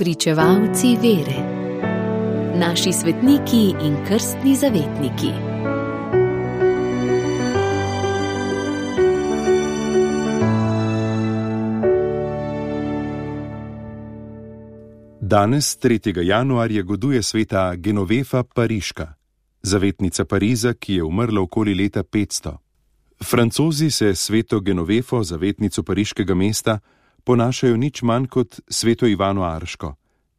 Pričevalci vere, naši svetniki in krstni zavetniki. Danes, 3. januarja, goduje sveta Genovefa Pariška, zavetnica Pariza, ki je umrla okoli leta 500. Francozi se sveto Genovefo, zavetnico pariškega mesta, ponašajo nič manj kot sveto Ivano Arško,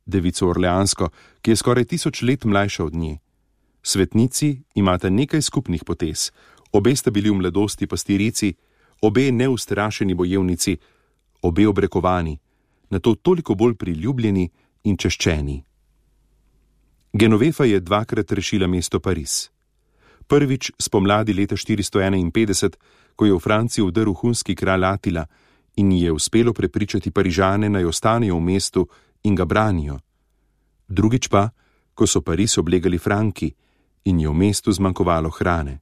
devico Orleansko, ki je skoraj tisoč let mlajša od nje. Svetnici imata nekaj skupnih potez, obe sta bili v mladosti pastirici, obe neustrašeni bojevnici, obe obrekovani, na to toliko bolj priljubljeni in češčeni. Genovefa je dvakrat rešila mesto Pariz. Prvič spomladi leta 451, ko je v Franciji vdrl hunski kralj Atila in ji je uspelo prepričati Parižane naj ostanejo v mestu in ga branijo. Drugič pa, ko so Pariz oblegali Franki in je v mestu zmanjkovalo hrane.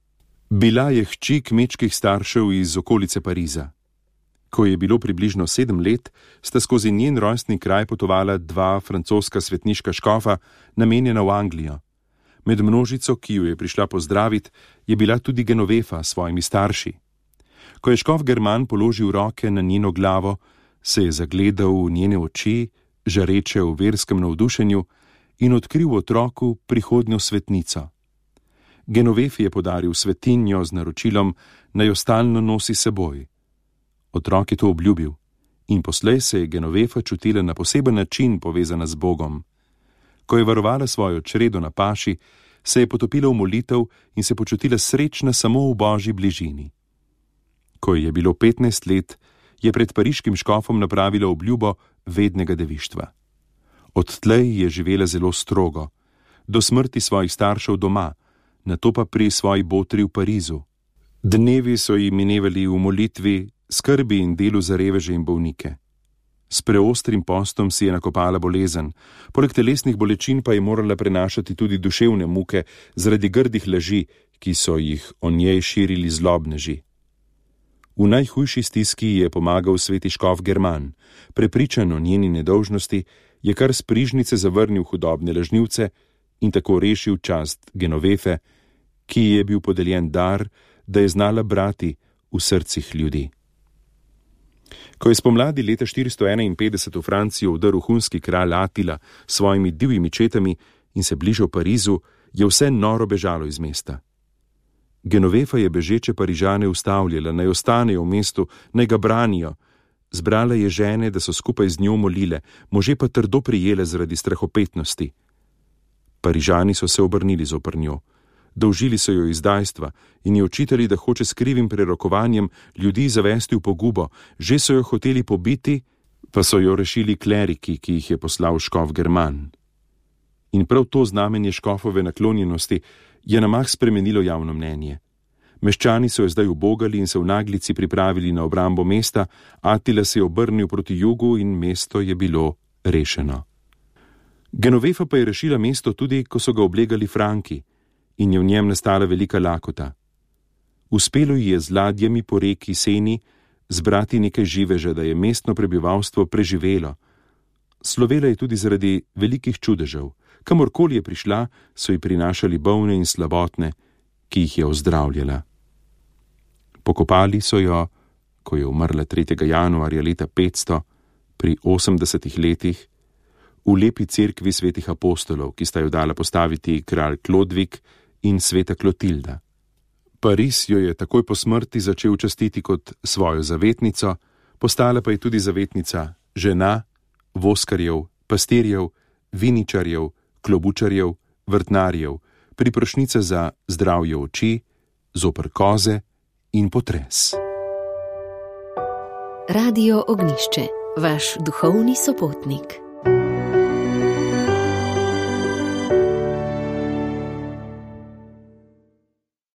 Bila je hči kmečkih staršev iz okolice Pariza. Ko je bilo približno sedem let, sta skozi njen rojstni kraj potovala dva francoska svetniška škofa, namenjena v Anglijo. Med množico, ki jo je prišla pozdraviti, je bila tudi Genovefa s svojimi starši. Ko je škof German položil roke na njeno glavo, se je zagledal v njene oči, žareče v verskem navdušenju, in odkril otroku prihodnjo svetnico. Genovefi je podaril svetinjo z naročilom, naj jo stalno nosi seboj. Otrok je to obljubil in poslej se je Genovefa čutila na poseben način povezana z Bogom. Ko je varovala svojo čredo na paši, se je potopila v molitev in se počutila srečna samo v božji bližini. Ko je bilo 15 let, je pred pariškim škofom napravila obljubo vednega devištva. Odtlej je živela zelo strogo, do smrti svojih staršev doma, na to pa pri svoji botri v Parizu. Dnevi so ji minevali v molitvi, skrbi in delu za reveže in bolnike. S preostrim postom si je nakopala bolezen, poleg telesnih bolečin pa je morala prenašati tudi duševne muke zaradi grdih laži, ki so jih o njej širili zlobneži. V najhujši stiski je pomagal sveti škof German, prepričan o njeni nedolžnosti, je kar s prižnice zavrnil hudobne lažnivce in tako rešil čast Genovefe, ki ji je bil podeljen dar, da je znala brati v srcih ljudi. Ko je spomladi leta 451 v Francijo vdrl hunski kralj Atila s svojimi divjimi četami in se bližal Parizu, je vse noro bežalo iz mesta. Genovefa je bežeče Parižane ustavljala, naj ostanejo v mestu, naj ga branijo. Zbrala je žene, da so skupaj z njo molile, može pa trdo prijele zaradi strahopetnosti. Parižani so se obrnili zopr njo dolžili so jo izdajstva in ji očitali, da hoče s krivim prerokovanjem ljudi zavesti v pogubo, že so jo hoteli pobiti, pa so jo rešili kleriki, ki jih je poslal škof German. In prav to znamenje škofove naklonjenosti je na mah spremenilo javno mnenje. Meščani so jo zdaj ubogali in se v naglici pripravili na obrambo mesta, Atila se je obrnil proti jugu in mesto je bilo rešeno. Genovefa pa je rešila mesto tudi, ko so ga oblegali Franki in je v njem nastala velika lakota. Uspelo ji je z ladjami po reki Seni zbrati nekaj živeža, da je mestno prebivalstvo preživelo. Slovela je tudi zaradi velikih čudežev. Kamorkoli je prišla, so ji prinašali bolne in slabotne, ki jih je ozdravljala. Pokopali so jo, ko je umrla 3. januarja leta 500, pri 80 letih, v lepi cerkvi svetih apostolov, ki sta jo dala postaviti kralj Klodvik in sveta Klotilda. Pariz jo je takoj po smrti začel častiti kot svojo zavetnico, postala pa je tudi zavetnica žena, voskarjev, pastirjev, viničarjev, klobučarjev, vrtnarjev, priprošnica za zdravje oči, zopr koze in potres. Radio Ognišče, vaš duhovni sopotnik.